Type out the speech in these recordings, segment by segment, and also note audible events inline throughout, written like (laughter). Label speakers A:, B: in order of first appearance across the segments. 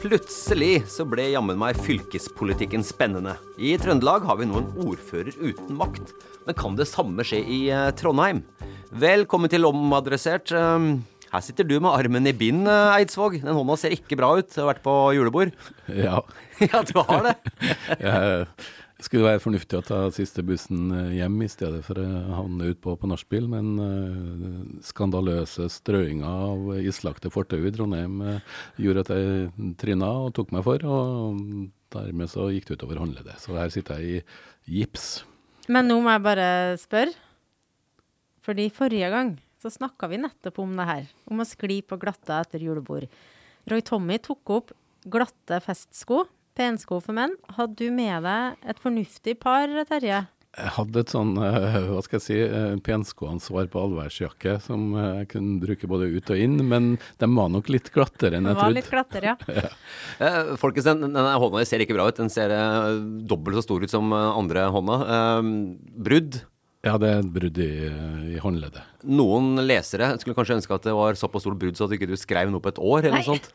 A: Plutselig så ble jammen meg fylkespolitikken spennende. I Trøndelag har vi nå en ordfører uten makt. Men kan det samme skje i eh, Trondheim? Velkommen til Omadressert. Um, Her sitter du med armen i bind, eh, Eidsvåg. Den hånda ser ikke bra ut. Du har vært på julebord.
B: Ja. (laughs)
A: Ja, du har det. (laughs)
B: Jeg skulle være fornuftig å ta siste bussen eh, hjem i stedet for å havne utpå på nachspiel, men uh, skandaløse strøinger av islagte fortau i Trondheim uh, gjorde at jeg tryna og tok meg for, og dermed så gikk det utover håndleddet. Så her sitter jeg i gips.
C: Men nå må jeg bare spørre. Fordi forrige gang så snakka vi nettopp om det her. Om å skli på glatta etter julebord. Roy Tommy tok opp glatte festsko, pensko for menn. Hadde du med deg et fornuftig par, Terje?
B: Jeg hadde et sånn, eh, hva skal jeg si, uh, penskoansvar på allværsjakke som eh, jeg kunne bruke både ut og inn, men de var nok litt glattere enn
C: Det
B: jeg
C: var
B: trodde.
C: litt glattere, ja. (laughs)
A: ja. Folkens, den, denne hånda ser ikke bra ut. Den ser eh, dobbelt så stor ut som eh, andre hånda. Eh, brudd.
B: Ja, det er et brudd i, i håndleddet.
A: Noen lesere skulle kanskje ønske at det var såpass stort brudd så at du ikke skrev noe på et år, eller noe sånt.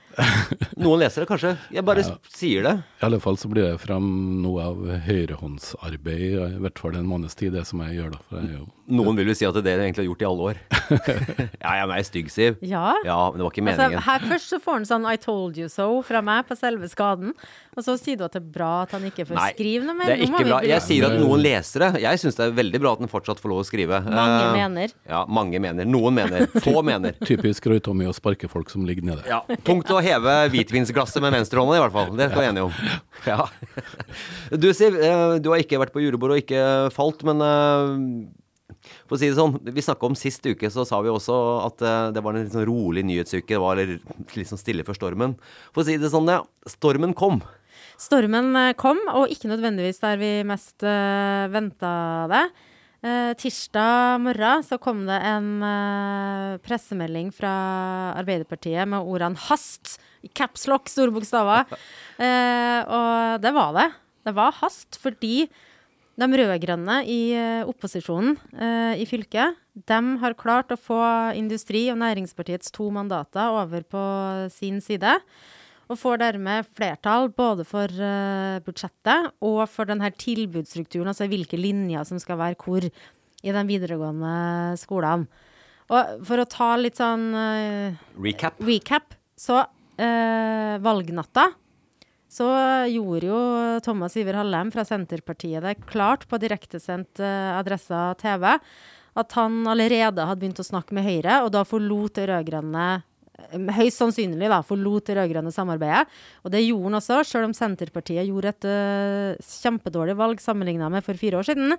A: Noen lesere, kanskje. Jeg bare
B: Ja.
A: sier det.
B: I alle fall så blir det fram noe av høyrehåndsarbeid, i hvert fall en måneds tid, det som jeg gjør da. For jeg jo
A: Noen vil jo si at det er det du egentlig har gjort i alle år. (laughs) ja, jeg er stygg, Siv.
C: Ja.
A: Ja, men det var ikke
C: Altså,
A: meningen.
C: her først så får han sånn 'I told you so' fra meg på selve skaden. Og så sier du at det er bra at han ikke får
A: Nei,
C: skrive noe mer.
A: det er ikke bra. Jeg sier at noen lesere Jeg syns det er veldig bra at han fortsatt får lov å skrive.
C: Mange
A: uh,
C: mener.
A: Ja, mange mener. Noen mener. Få mener.
B: typisk Roy Tommy å sparke folk som ligger nede.
A: Ja, Tungt å heve hvitvinsglasset med venstrehånda, i hvert fall. Det er vi enige om. Ja. (laughs) Du, Siv, eh, du har ikke vært på julebord og ikke falt, men eh, for å si det sånn, Vi snakka om sist uke, så sa vi også at eh, det var en litt sånn rolig nyhetsuke. Det var litt sånn stille før stormen. For å si det sånn, ja. Stormen kom.
C: Stormen kom, og ikke nødvendigvis der vi mest uh, venta det. Eh, tirsdag morgen så kom det en eh, pressemelding fra Arbeiderpartiet med ordene 'hast' i capslock, store bokstaver. (laughs) Eh, og det var det. Det var hast fordi de rød-grønne i eh, opposisjonen eh, i fylket, de har klart å få Industri- og Næringspartiets to mandater over på sin side. Og får dermed flertall både for uh, budsjettet og for denne tilbudsstrukturen, altså hvilke linjer som skal være hvor i de videregående skolene. Og for å ta litt sånn uh,
A: Recap.
C: recap, så uh, valgnatta så gjorde jo Thomas Iver Hallem fra Senterpartiet det klart på direktesendt eh, Adressa TV at han allerede hadde begynt å snakke med Høyre, og da forlot det rød-grønne Høyst sannsynlig da, forlot det rød-grønne samarbeidet. Og det gjorde han også, selv om Senterpartiet gjorde et uh, kjempedårlig valg sammenligna med for fire år siden.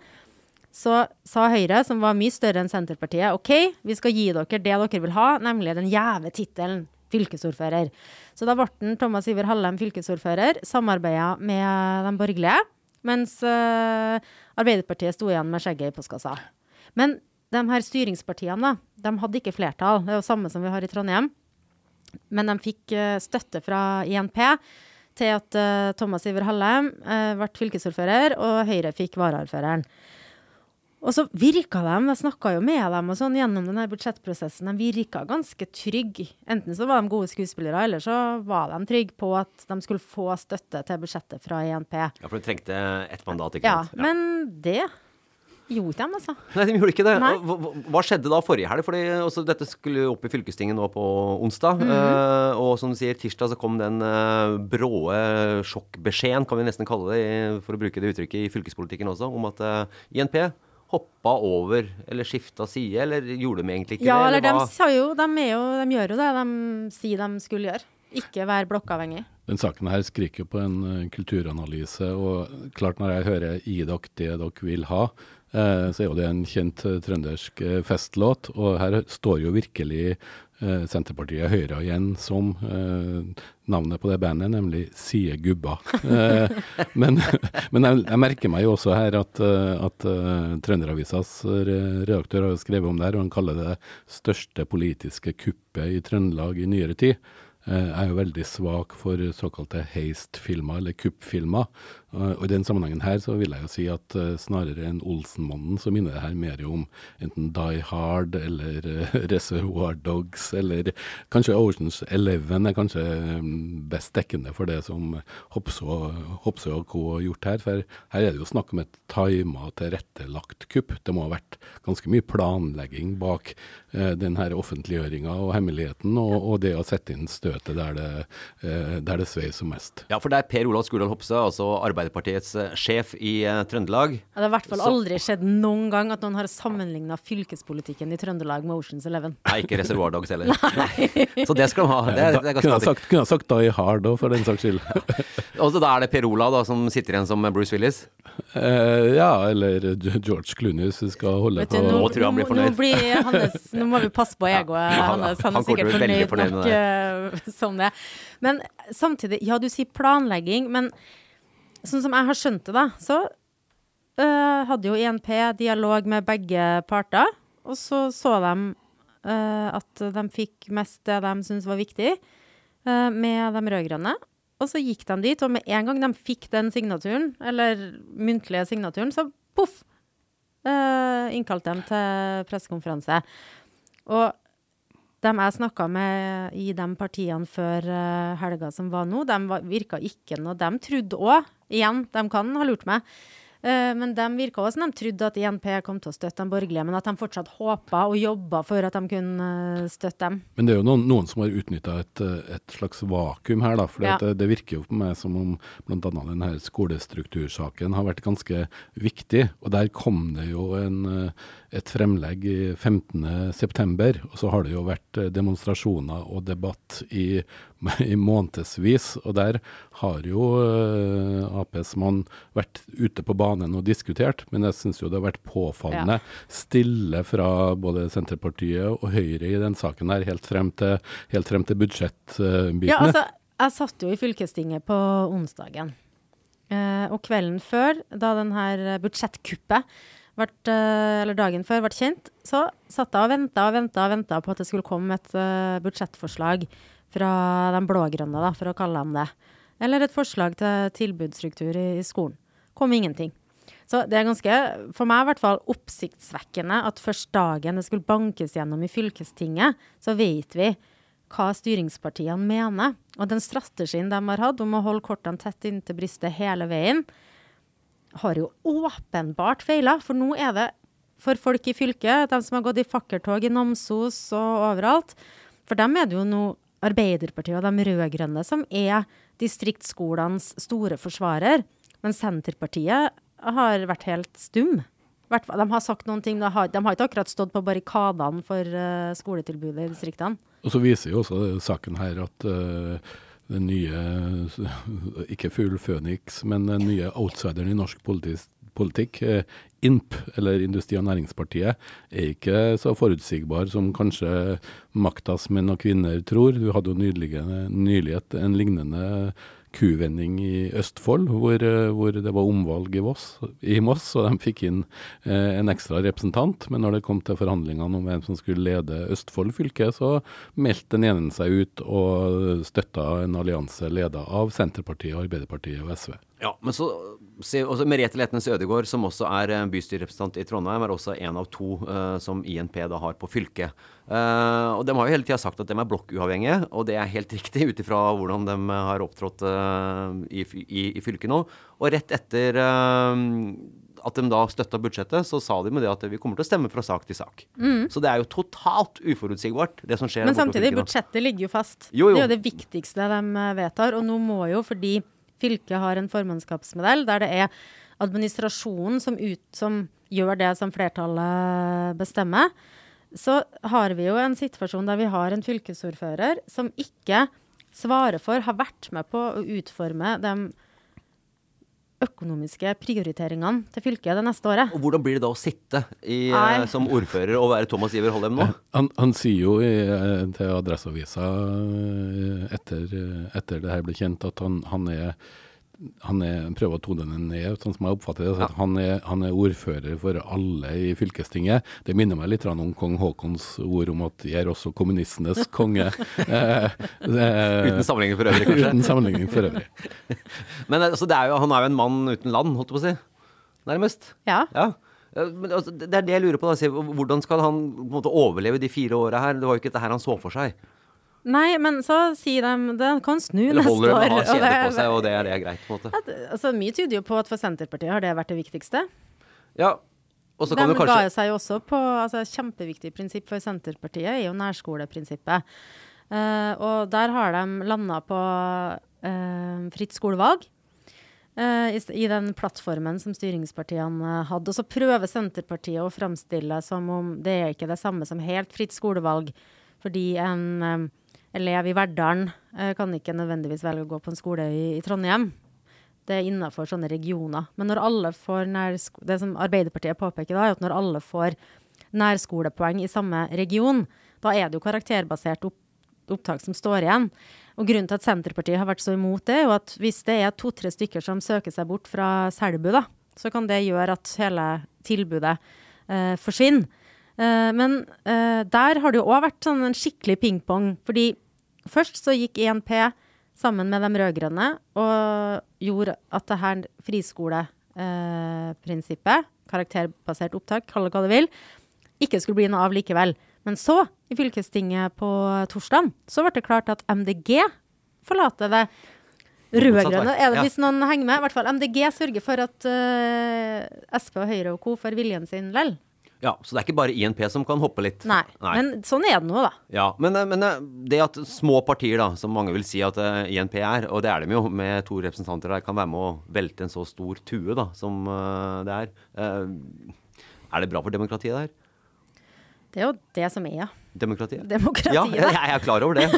C: Så sa Høyre, som var mye større enn Senterpartiet, OK, vi skal gi dere det dere vil ha, nemlig den gjeve tittelen fylkesordfører. Så da ble Thomas Iver Hallem fylkesordfører, samarbeida med de borgerlige, mens uh, Arbeiderpartiet sto igjen med skjegget i postkassa. Men de her styringspartiene, da, de hadde ikke flertall. Det er jo samme som vi har i Trondheim. Men de fikk uh, støtte fra INP til at uh, Thomas Iver Hallem ble fylkesordfører, og Høyre fikk varaordføreren. Og så virka de, jeg snakka jo med dem og sånn gjennom denne budsjettprosessen, de virka ganske trygge. Enten så var de gode skuespillere, eller så var de trygge på at de skulle få støtte til budsjettet fra INP.
A: Ja, for du trengte ett mandat, ikke
C: sant? Ja, men det gjorde de, altså.
A: Nei, de gjorde ikke det. Hva, hva, skjedde da forrige helg? Fordi også, dette skulle opp i fylkestinget nå på onsdag. Mm -hmm. uh, og som du sier, tirsdag så kom den uh, bråe sjokkbeskjeden, kan vi nesten kalle det, for å bruke det uttrykket i fylkespolitikken også, om at uh, INP hoppa over eller skifta side, eller gjorde de egentlig ikke
C: ja,
A: det?
C: Eller de, jo, de, jo, de, gjør jo det de sier de skulle gjøre. Ikke være blokkavhengig.
B: Den saken her skriker på en kulturanalyse, og klart når jeg hører 'gi dere det dere vil ha', så er jo det en kjent uh, trøndersk festlåt. Og her står jo virkelig Senterpartiet Høyre igjen som navnet på det bandet, nemlig Sie Gubba. Eh, (laughs) men, men jeg, merker meg jo også her at, eh, at Trønderavisas redaktør har skrevet om det her, og han kaller det det største politiske kuppet i Trøndelag i nyere tid. Jeg er jo veldig svak for såkalte heist-filmer, eller kuppfilmer. Og I den sammenhengen her så vil jeg jo si at uh, snarere enn Olsenmannen så minner det her mer om enten Die Hard eller uh, (laughs) Reservoir Dogs eller kanskje Oceans Eleven er kanskje um, best dekkende for det som Hopsø og co. har gjort her. For her er det jo snakk om et tima, tilrettelagt kupp. Det må ha vært ganske mye planlegging bak uh, den her offentliggjøringa og hemmeligheten, og, og, det å sette inn støtet der det, uh, der det mest.
A: Ja, for det er Per Olav Skurdal Hopse, altså arbeider Arbeiderpartiets eh, sjef i uh, Trøndelag.
C: Ja, det har i hvert fall aldri skjedd noen gang at noen har sammenligna fylkespolitikken i Trøndelag med Oceans Eleven.
A: Nei, ikke Reservoir Dogs heller. (laughs) Så det skal de ha. Det,
B: det kunne, ha sagt, kunne ha sagt Die Hard òg, for den saks skyld.
A: Og så da er det Per Olav da, som sitter igjen som Bruce Willis?
B: Uh, ja, eller George Clooney, hvis vi skal holde
C: Vet på du, nå, nå, tror jeg han blir fornøyd. Nå, blir Hannes, nå må vi passe på egoet ja, hans. Han, han er sikkert fornøyd, fornøyd nok uh, (laughs) som det. Men samtidig, ja du sier planlegging, men sånn som jeg har skjønt det, da, så uh, hadde jo INP dialog med begge parter. Og så så de uh, at de fikk mest det de syntes var viktig uh, med de rød-grønne. Og så gikk de dit, og med en gang de fikk den signaturen, eller muntlige signaturen, så poff! Innkalte dem til pressekonferanse. Og dem jeg snakka med i de partiene før helga som var nå, de virka ikke noe De trodde òg, igjen, de kan ha lurt meg, uh, men de virka også som de trodde at INP kom til å støtte de borgerlige, men at de fortsatt håpa og jobba for at de kunne uh, støtte dem.
B: Men det er jo noen, noen som har utnytta et, et, slags vakuum her, da. For ja. det, det, virker jo på meg som om bl.a. denne skolestruktursaken har vært ganske viktig. Og der kom det jo en et fremlegg i 15.9, og så har det jo vært eh, demonstrasjoner og debatt i, (laughs) i månedsvis. Og der har jo uh, Aps mann vært ute på banen og diskutert, men jeg syns jo det har vært påfallende ja. stille fra både Senterpartiet og Høyre i den saken her, helt frem til, helt frem til budsjettbitene.
C: Ja, altså, jeg satt jo i fylkestinget på onsdagen. Uh, og kvelden før, da den her budsjettkuppet vært, eh, eller dagen før ble kjent, så satt jeg og venta og venta og venta på at det skulle komme et uh, budsjettforslag fra de blå-grønne, da, for å kalle dem det. Eller et forslag til tilbudsstruktur i, i skolen. Kom ingenting. Så det er ganske, for meg i hvert fall, oppsiktsvekkende at først dagen det skulle bankes gjennom i fylkestinget, så vet vi hva styringspartiene mener. Og den strategien de har hatt om å holde kortene tett inntil brystet hele veien, har jo åpenbart feila. For nå er det for folk i fylket, de som har gått i fakkeltog i Namsos og overalt, for dem er det jo nå Arbeiderpartiet og de rød-grønne som er distriktsskolenes store forsvarer. Men Senterpartiet har vært helt stum. De har sagt noen ting, de har, de har ikke akkurat stått på barrikadene for uh, skoletilbudet i distriktene.
B: Og så viser jo også saken her at uh, den nye (laughs) Ikke fugl Føniks, men den nye outsideren i norsk politisk, politikk. Eh, INP, eller Industri- og Næringspartiet, er ikke så forutsigbar som kanskje maktas menn og kvinner tror. Du hadde jo nylig en lignende kuvending i Østfold, hvor, eh, hvor, det var omvalg i, Voss, i Moss, og de fikk inn eh, en ekstra representant. Men når det kom til forhandlingene om hvem som skulle lede Østfold fylke, så meldte den ene seg ut og støtta en allianse leda av Senterpartiet, Arbeiderpartiet og SV.
A: Ja, men så se, også Merete Letnes Ødegård, som også er eh, bystyrerepresentant i Trondheim, er også en av to uh, som INP da har på fylket. Uh, og De har jo hele tida sagt at de er blokkuavhengige, og det er helt (laughs) riktig ut ifra hvordan de har opptrådt uh, i, i, i, fylket nå. Og rett etter at de da støtta budsjettet, så sa de med det at vi kommer til å stemme fra sak til sak. Mm. Så det er jo totalt uforutsigbart, det som skjer.
C: Men samtidig, budsjettet ligger jo fast.
A: Jo, jo.
C: Det er jo det viktigste de vedtar. Og nå må jo, fordi Fylket har en formannskapsmodell der det er administrasjonen som, ut, som gjør det som flertallet bestemmer. Så har vi jo en situasjon der vi har en fylkesordfører som ikke svarer for, har vært med på å utforme de økonomiske prioriteringene til fylket det neste året.
A: Og Hvordan blir det da å sitte i, eh, som ordfører og være Thomas Iver Holdem nå?
B: Han, han, sier jo i, eh, til Adresseavisa eh, etter, etter det her ble kjent, at han, han er han er, prøver å tone den ned, sånn som jeg oppfatter det. Ja. Han, er, han, er, ordfører for alle i fylkestinget. Det minner meg litt om kong Haakons ord om at jeg er også kommunistenes (laughs) konge.
A: eh, uten sammenligning for øvrig, kanskje?
B: Uten sammenligning for øvrig. (laughs)
A: Men altså, er jo, han er jo en mann uten land, holdt jeg på å si. Nærmest.
C: Ja.
A: ja. Men, altså, det er det jeg lurer på. Da. Hvordan skal han på en måte, overleve de fire åra her? Det var jo ikke dette her han så for seg.
C: Nei, men så sier de det kan snu neste år.
A: Eller holder de å ha kjede på seg, og det er det greit? på en måte.
C: At, altså, mye tyder jo på at for Senterpartiet har det vært det viktigste.
A: Ja, og så kan
C: de
A: du kanskje...
C: ga seg jo også på altså, Kjempeviktig prinsipp for Senterpartiet er jo nærskoleprinsippet. Uh, og der har de landa på uh, fritt skolevalg. Uh, i, i, den plattformen som styringspartiene hadde. Og så prøver Senterpartiet å framstille som om det er ikke det samme som helt fritt skolevalg, fordi en um, elev i Verdalen eh, kan ikke nødvendigvis velge å gå på en skole i, i Trondheim. Det er innafor sånne regioner. Men når alle får det som Arbeiderpartiet påpeker da, er at når alle får nærskolepoeng i samme region, da er det jo karakterbasert opp, opptak som står igjen. Og Grunnen til at Senterpartiet har vært så imot det, er jo at hvis det er to-tre stykker som søker seg bort fra Selbu, da, så kan det gjøre at hele tilbudet eh, forsvinner. Eh, men eh, der har det jo òg vært sånn en skikkelig pingpong. fordi Først så gikk INP sammen med de rød-grønne og gjorde at det her friskoleprinsippet, eh, karakterbasert opptak, kall det hva du vil, ikke skulle bli noe av likevel. Men så, i fylkestinget på torsdag, så ble det klart at MDG forlater det rød-grønne. Er det hvis noen henger med? I hvert fall MDG sørger for at uh, Sp og Høyre og co. får viljen sin lell.
A: Ja, Så det er ikke bare INP som kan hoppe litt?
C: Nei, Nei. men sånn er det nå, da.
A: Ja, men, eh, men, eh, det at små partier, da, som mange vil si at uh, INP er, og det er de jo, med to representanter der, kan være med å velte en så stor tue da, som det er. Er det bra for demokratiet der?
C: Det er jo det som er.
A: Demokratiet?
C: Demokratiet.
A: Ja, (laughs) jeg, jeg er klar over det.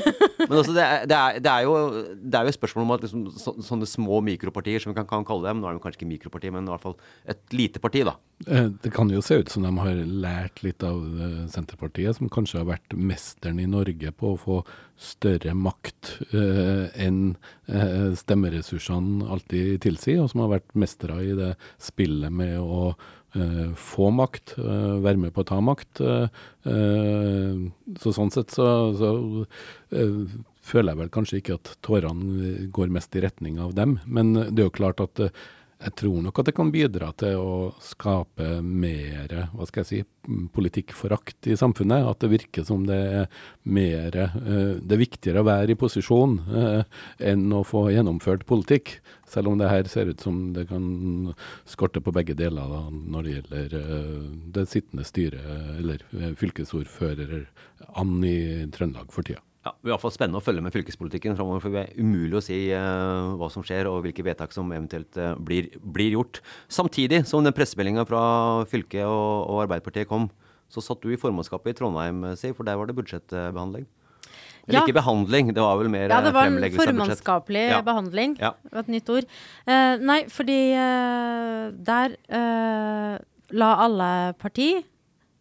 A: Men også det, er, det, er, det, er jo, det er jo et spørsmål om at liksom, så, sånne små mikropartier, som vi kan, kan, kalle dem Nå er de kanskje ikke mikroparti, men i hvert fall et lite parti, da.
B: Eh, det kan jo se ut som de har lært litt av eh, Senterpartiet, som kanskje har vært mesteren i Norge på å få større makt eh, enn eh, stemmeressursene alltid tilsier, og som har vært mestere i det spillet med å få makt, uh, være med på å ta makt. Uh, så sånn sett så, så føler jeg vel kanskje ikke at tårene går mest i retning av dem. Men det er jo klart at jeg tror nok at det kan bidra til å skape mer hva skal jeg si, politikkforakt i samfunnet. At det virker som det er mer Det er viktigere å være i posisjon enn å få gjennomført politikk. Selv om det her ser ut som det kan skorte på begge deler da, når det gjelder det sittende styret eller fylkesordfører an i Trøndelag for tida.
A: Ja, Det blir i hvert fall spennende å følge med fylkespolitikken framover. For det er umulig å si uh, hva som skjer og hvilke vedtak som eventuelt uh, blir, blir, gjort. Samtidig som den pressemeldinga fra fylket og, og, Arbeiderpartiet kom, så satt du i formannskapet i Trondheim, Siv, for der var det budsjettbehandling. Eller
C: Ja.
A: ikke behandling, det var vel mer
C: Ja, det var
A: fremleggelse av budsjett.
C: formannskapelig
A: Ja.
C: behandling.
A: Ja.
C: Det var et nytt ord. Uh, nei, fordi eh, der eh, la alle parti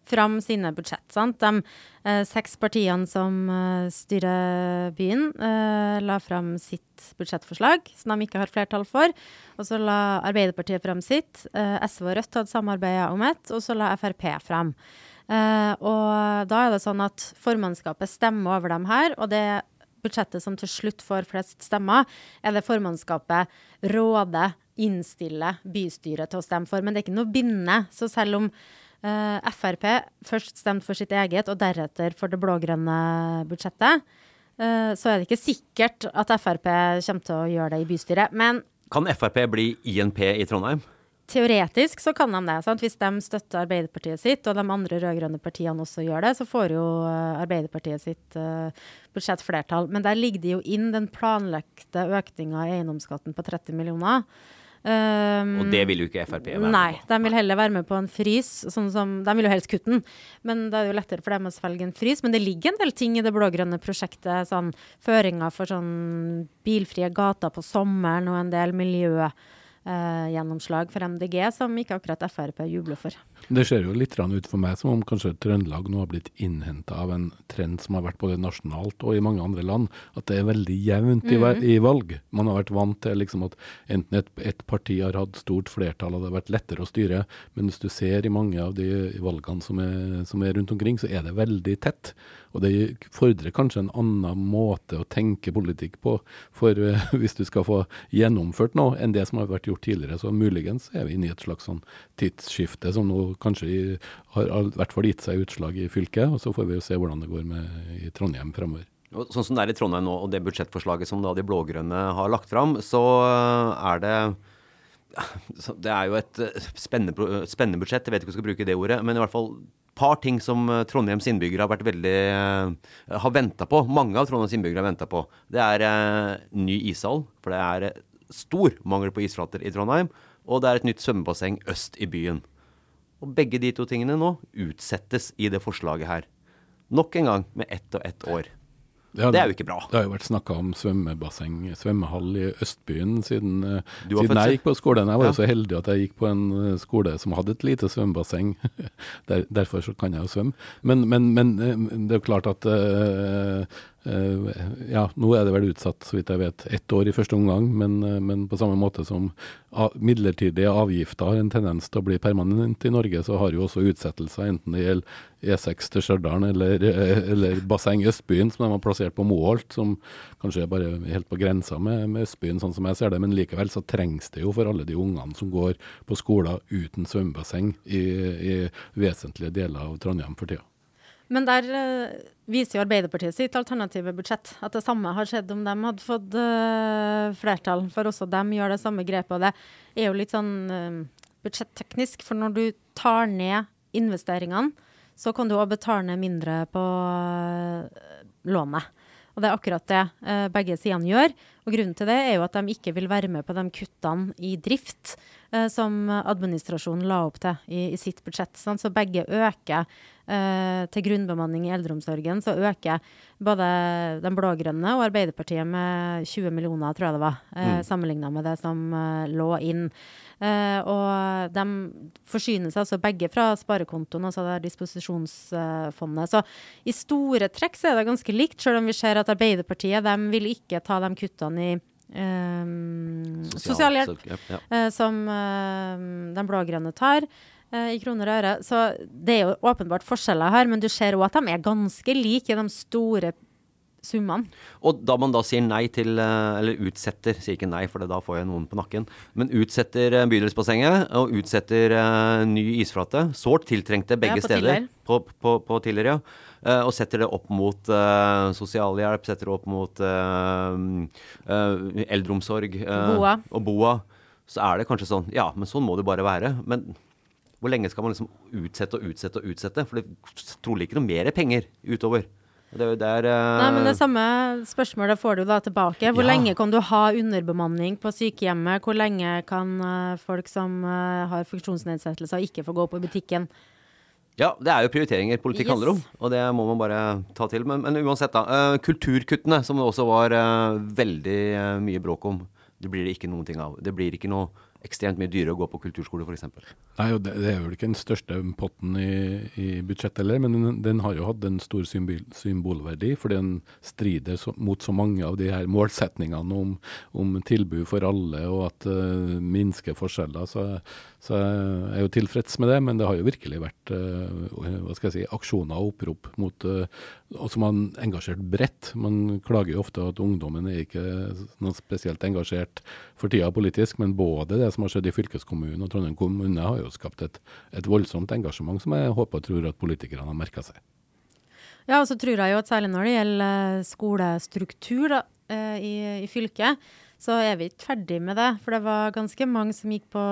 C: fram sine budsjett. Sant? De eh, seks partiene som eh, styrer byen, eh, la fram sitt budsjettforslag, som de ikke har flertall for. Og så la Arbeiderpartiet fram sitt. Eh, SV og Rødt hadde samarbeida om ett, og så la Frp fram. Eh, og da er det sånn at formannskapet stemmer over dem her, og det budsjettet som til slutt får flest stemmer, er det formannskapet råder, innstiller bystyret til å stemme for. Men det er ikke noe bindende. Så selv om eh, Frp først stemte for sitt eget, og deretter for det blå-grønne budsjettet, Uh, så er det ikke sikkert at Frp kommer til å gjøre det i bystyret. Men
A: Kan Frp bli INP i Trondheim?
C: Teoretisk så kan de det. Sant? Hvis de støtter Arbeiderpartiet sitt, og de andre rød-grønne partiene også gjør det, så får jo eh, Arbeiderpartiet sitt uh, budsjett flertall. Men der ligger det jo inn den planlagte økninga i eiendomsskatten på 30 millioner. Um,
A: Og det vil jo ikke Frp være med på.
C: Nei, de vil heller være med på en frys. Sånn som, de vil jo helst kutte den, men det er jo lettere for dem å svelge en frys. Men det ligger en del ting i det blå-grønne prosjektet. Sånn føringer for sånn bilfrie gater på sommeren og en del miljøgjennomslag for MDG, som ikke akkurat Frp jubler for.
B: Det ser jo litt ut for meg som om kanskje Trøndelag nå har blitt innhenta av en trend som har vært både nasjonalt og i mange andre land, at det er veldig jevnt i, i valg. Man har vært vant til liksom at enten et, et parti har hatt stort flertall og det har vært lettere å styre, men hvis du ser i mange av de valgene som er, som er rundt omkring, så er det veldig tett. Og det fordrer kanskje en annen måte å tenke politikk på for eh, (laughs) hvis du skal få gjennomført noe, enn det som har vært gjort tidligere. Så muligens er vi inne i et slags sånn tidsskifte som nå kanskje har har i hvert fall gitt seg utslag i fylket. Og så får vi jo se hvordan det går med i Trondheim fremover.
A: Og Sånn som det er i Trondheim nå, og det budsjettforslaget som da de blå-grønne har lagt fram, så er det (laughs) Det er jo et eh, spennende, spennende budsjett, jeg vet ikke om jeg skal bruke det ordet, men i hvert fall par ting som eh, Trondheims innbyggere har vært veldig eh, har venta på. Mange av Trondheims innbyggere har venta på. Det er eh, ny ishall, for det er eh, stor mangel på isflater i Trondheim. Og det er et nytt svømmebasseng øst i byen. Og begge de to tingene nå utsettes i det forslaget her. Nok en gang med ett og ett år.
B: Ja,
A: Det er jo ikke bra.
B: Det har jo vært snakka om svømmebasseng, svømmehall i Østbyen siden, eh, siden jeg gikk på skolen. Jeg var
A: Ja.
B: jo så heldig at jeg gikk på en eh, skole som hadde et lite svømmebasseng. (laughs) Der, derfor så kan jeg jo svømme. Men, men, men eh, det er jo klart at eh, Ja, nå er det vel utsatt, så vidt jeg vet, ett år i første omgang. Men, eh, men på samme måte som midlertidige avgifter har en tendens til å bli permanent i Norge, så har jo også utsettelser, enten det gjelder E6 til Stjørdal eller, eh, eller Basseng Østbyen, som de har plassert på Moholt, som kanskje er bare helt på grensa med, med Østbyen, sånn som jeg ser det. Men likevel så trengs det jo for alle de ungene som går på skoler uten svømmebasseng i, i vesentlige deler av Trondheim for tida.
C: Men der uh, viser jo Arbeiderpartiet sitt alternative budsjett at det samme har skjedd om de hadde fått uh, flertall, for også dem gjør det samme grepet. Og det er jo litt sånn uh, budsjetteknisk, for når du tar ned investeringene, så kan du òg betale ned mindre på lånet. Og det er akkurat det begge sidene gjør. Og grunnen til det er jo at de ikke vil være med på de kuttene i drift eh, som administrasjonen la opp til i, i sitt budsjett. Sant? Så begge øker eh, til grunnbemanning i eldreomsorgen. Så øker både den blå-grønne og Arbeiderpartiet med 20 millioner, tror jeg det var, eh,
A: Mm.
C: sammenligna med det som eh, lå inn. Eh, og de forsyner seg altså begge fra sparekontoen, altså det disposisjonsfondet. Så i store trekk så er det ganske likt, selv om vi ser at Arbeiderpartiet de vil ikke ta de kuttene i eh, sosialhjelp
A: Ja, ja.
C: eh, som eh, den blå-grønne tar. eh, I kroner og øre. Så det er jo åpenbart forskjeller her, men du ser òg at de er ganske like i de store summene.
A: Og da man da sier nei til, eh, eller utsetter, sier ikke nei, for det da får jeg noen på nakken, men utsetter eh, bydelsbassenget og utsetter eh, ny isflate, sårt tiltrengte begge
C: Ja, på
A: steder,
C: Tiller.
A: på, på, på Tiller, ja, og setter det opp mot uh, sosialhjelp, setter det opp mot uh, uh, eldreomsorg
C: Boa.
A: og BOA, så er det kanskje sånn, ja, men sånn må det bare være. Men hvor lenge skal man liksom utsette og utsette og utsette? For det trolig ikke noe mer penger utover. Det er jo der uh...
C: Nei, men Det samme spørsmålet får du da tilbake. Hvor
A: Ja.
C: lenge kan du ha underbemanning på sykehjemmet? Hvor lenge kan uh, folk som uh, har funksjonsnedsettelser, ikke få gå på butikken?
A: Ja, det er jo prioriteringer politikk
C: Yes.
A: handler om, og det må man bare ta til. Men, men uansett, da. eh, kulturkuttene, som det også var eh, veldig eh, mye bråk om, det blir det ikke noen ting av. Det blir ikke noe ekstremt mye dyrere å gå på kulturskole, f.eks.
B: Nei, og det, det er vel ikke den største potten i, i budsjettet heller, men den, den har jo hatt en stor symbol, symbolverdi, fordi den strider så, mot så mange av de her målsetningene om, om tilbud for alle og at uh, minsker forskjeller. Så, så jeg er jo tilfreds med det, men det har jo virkelig vært uh, hva skal jeg si, aksjoner og opprop mot uh, og som har engasjert bredt. Man klager jo ofte at ungdommen er ikke noe spesielt engasjert for tida politisk, men både det som har skjedd i fylkeskommunen og Trondheim kommune har jo skapt et, et voldsomt engasjement som jeg håper og tror at politikerne har merka seg.
C: Ja, og så tror jeg jo at særlig når det gjelder eh, skolestruktur da, eh, i, i fylket, så er vi ikke ferdig med det. For det var ganske mange som gikk på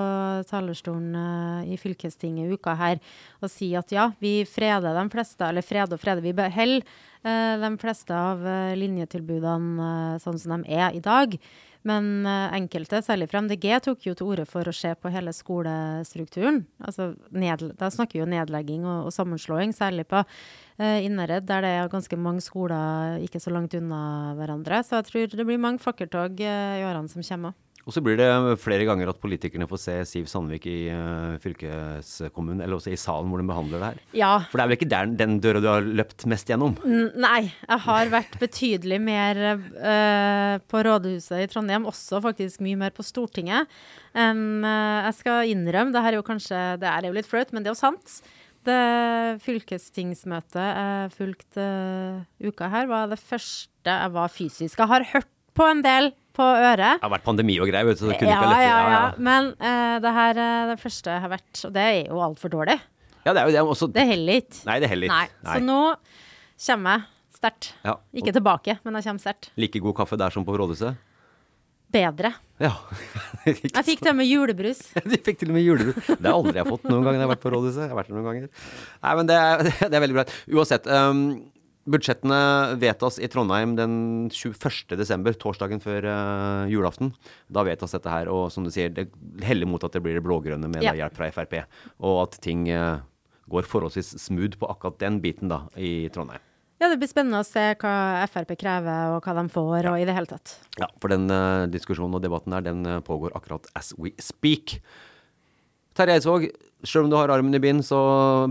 C: talerstolen eh, i fylkestinget uka her og sier at ja, vi freder de fleste, eller freder og freder, vi beholder eh, de fleste av linjetilbudene sånn som de er i dag. Men eh, enkelte, særlig fra MDG, tok jo til orde for å se på hele skolestrukturen. Altså, da snakker vi jo nedlegging og, og sammenslåing, særlig på eh, Innherred, der det er ganske mange skoler ikke så langt unna hverandre. Så jeg tror det blir mange fakkeltog eh, i årene som kommer.
A: Og så blir det flere ganger at politikerne får se Siv Sandvik i eh, fylkeskommunen, eller også i salen hvor de behandler det her.
C: Ja.
A: For det er vel ikke der, den døra du har løpt mest gjennom?
C: Nei, jeg har vært betydelig mer uh, på rådhuset i Trondheim, også faktisk mye mer på Stortinget. Um, jeg skal innrømme, det her er jo kanskje Det er jo litt flaut, men det er jo sant. Det fylkestingsmøtet jeg fulgte uh, uka her, var det første jeg var fysisk. Jeg har hørt på en del på øret.
A: Det har vært pandemi og greier, vet du, så det kunne
C: Ja,
A: ikke være
C: ja,
A: lettere.
C: ja. Men uh, det her er det første har vært, og det er jo altfor dårlig.
A: Ja, det er jo det også.
C: Det heller ikke.
A: Nei, det heller
C: Nei.
A: ikke.
C: Så nå kommer jeg sterkt.
A: Ja.
C: Ikke tilbake, men jeg kommer sterkt.
A: Like god kaffe der som på rådhuset?
C: Bedre.
A: Ja. (laughs)
C: Jeg fikk det med julebrus. (laughs)
A: du fikk til og med julebrus. Det har aldri jeg fått noen gang når jeg har vært på rådhuset. Jeg har vært der noen ganger. Nei, men det er, (laughs) det er veldig bra. Uansett. Um, budsjettene vedtas i Trondheim den 21. desember, torsdagen før uh, julaften. Da vedtas dette her, og som du sier, det heller mot at det blir det blå-grønne med
C: Ja.
A: hjelp fra Frp. Og at ting uh, går forholdsvis smooth på akkurat den biten da, i Trondheim.
C: Ja, det blir spennende å se hva Frp krever, og hva de får, og i det hele tatt.
A: Ja, for den uh, diskusjonen og debatten der, den pågår akkurat as we speak. Terje Eidsvåg, selv om du har armen i bind, så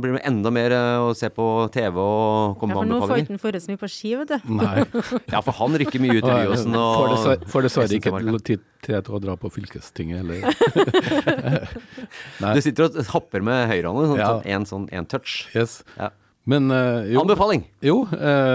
A: blir det enda mer eh, å se på TV og komme
C: anbefalinger.
A: Ja,
C: for nå får ikke han forrest mye på ski, vet du.
B: Nei. (laughs)
A: Ja, for han rykker mye ut i Byåsen og
B: Får dessverre, ikke tid til å dra på fylkestinget heller. (laughs) Nei.
A: Du sitter og hopper med høyrehånden, sånn,
B: Ja.
A: sånn, en sånn en touch.
B: Yes.
A: Ja.
B: Men uh, jo,
A: Anbefaling!
B: jo eh,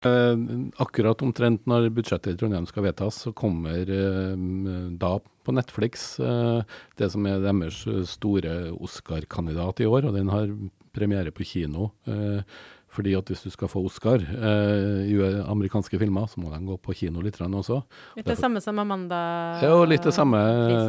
B: Eh, akkurat omtrent når budsjettet i Trondheim skal vedtas, så kommer eh, da på Netflix eh, det som er deres store Oscar-kandidat i år, og den har premiere på kino. Fordi at hvis du skal få Oscar eh, i amerikanske filmer, så må de gå på kino litt også.
C: Litt det samme som Amanda
B: Ja, litt det samme,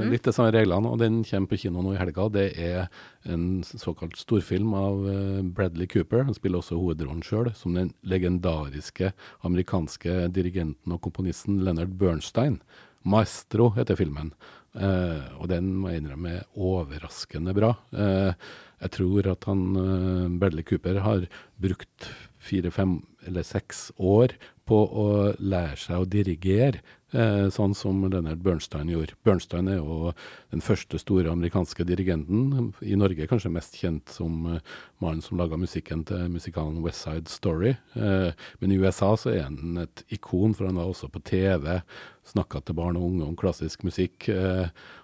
B: litt det samme reglene. Og den kommer på kino nå i helga. Det er en såkalt storfilm av eh, Bradley Cooper. Han spiller også hovedrollen sjøl, som den legendariske amerikanske dirigenten og komponisten Leonard Bernstein. 'Maestro' heter filmen. Eh, og den må jeg innrømme er overraskende bra. Uh, jeg tror at han uh, Bradley Cooper har brukt fire, fem eller seks år på å lære seg å dirigere, sånn som Leonard Bernstein gjorde. Bernstein er jo den første store amerikanske dirigenten. I Norge kanskje mest kjent som uh, mannen som laga musikken til musikalen West Side Story. Eh, men i USA så er han et ikon, for han var også på TV, snakka til barn og unge om klassisk musikk.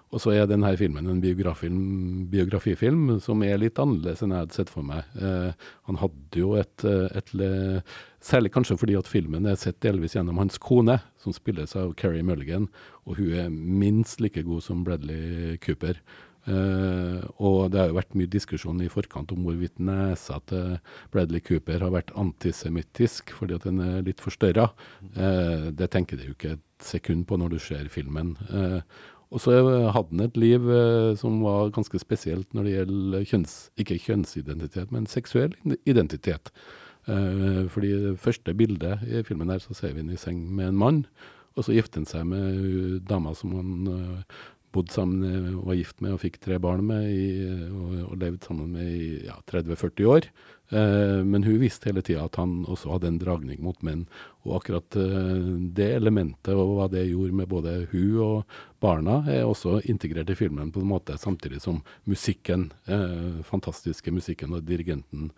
B: Eh, og så er denne filmen en biografifilm som er litt annerledes enn jeg hadde sett for meg. Eh, han hadde jo et, et, et, Særlig kanskje fordi at filmen er sett delvis gjennom hans kone, som spilles av Carrie Mulligan, og hun er minst like god som Bradley Cooper. Eh, og det har jo vært mye diskusjon i forkant om hvorvidt nesa til Bradley Cooper har vært antisemittisk fordi at den er litt forstørra. Eh, det tenker du jo ikke et sekund på når du ser filmen. Uh, og så hadde han et liv eh, som var ganske spesielt når det gjelder kjønns, ikke kjønnsidentitet, men seksuell identitet. Eh, fordi det første bildet i filmen her, så ser vi han i seng med en mann. Og så gifter han seg med dama som han uh, bodde sammen med, var gift med og fikk tre barn med og levde sammen med i ja, 30-40 år. Eh, men hun visste hele tida at han også hadde en dragning mot menn. Og akkurat eh, det elementet og hva det gjorde med både hun og barna, er også integrert i filmen på en måte, samtidig som musikken, eh, fantastiske musikken og dirigenten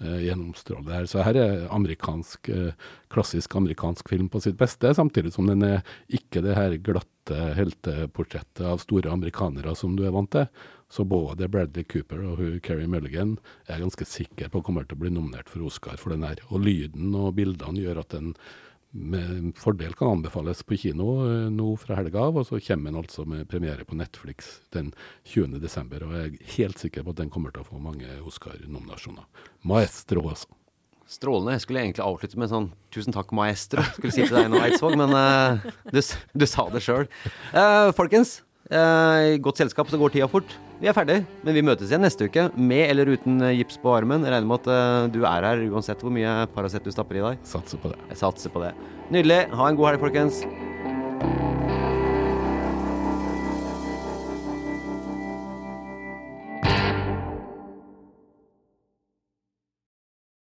B: eh, det her. Så her er amerikansk, eh, klassisk amerikansk film på sitt beste, samtidig som den er ikke det her glatte helteportrettet av store amerikanere som du er vant til. Så både Bradley Cooper og hun, Carrie Mulligan er ganske sikker på kommer til å bli nominert for Oscar for den her. Og lyden og bildene gjør at den med fordel kan anbefales på kino eh, nå fra helga av. Og så kommer den altså med premiere på Netflix den 20. desember. Og jeg er helt sikker på at den kommer til å få mange Oscar-nominasjoner. Maestro altså.
A: Strålende. Jeg skulle egentlig avslutte med sånn 'tusen takk, maestro'. Skulle si til deg nå, Eidsvåg, men uh, du, du, sa det sjøl. Uh, folkens, uh, godt selskap, så går tida fort. Vi er ferdig, men vi møtes igjen neste uke, med eller uten eh, gips på armen. Jeg regner med at uh, du er her uansett hvor mye Paracet du stapper i deg.
B: Satser på det.
A: Jeg satser på det. Nydelig. Ha en god helg, folkens.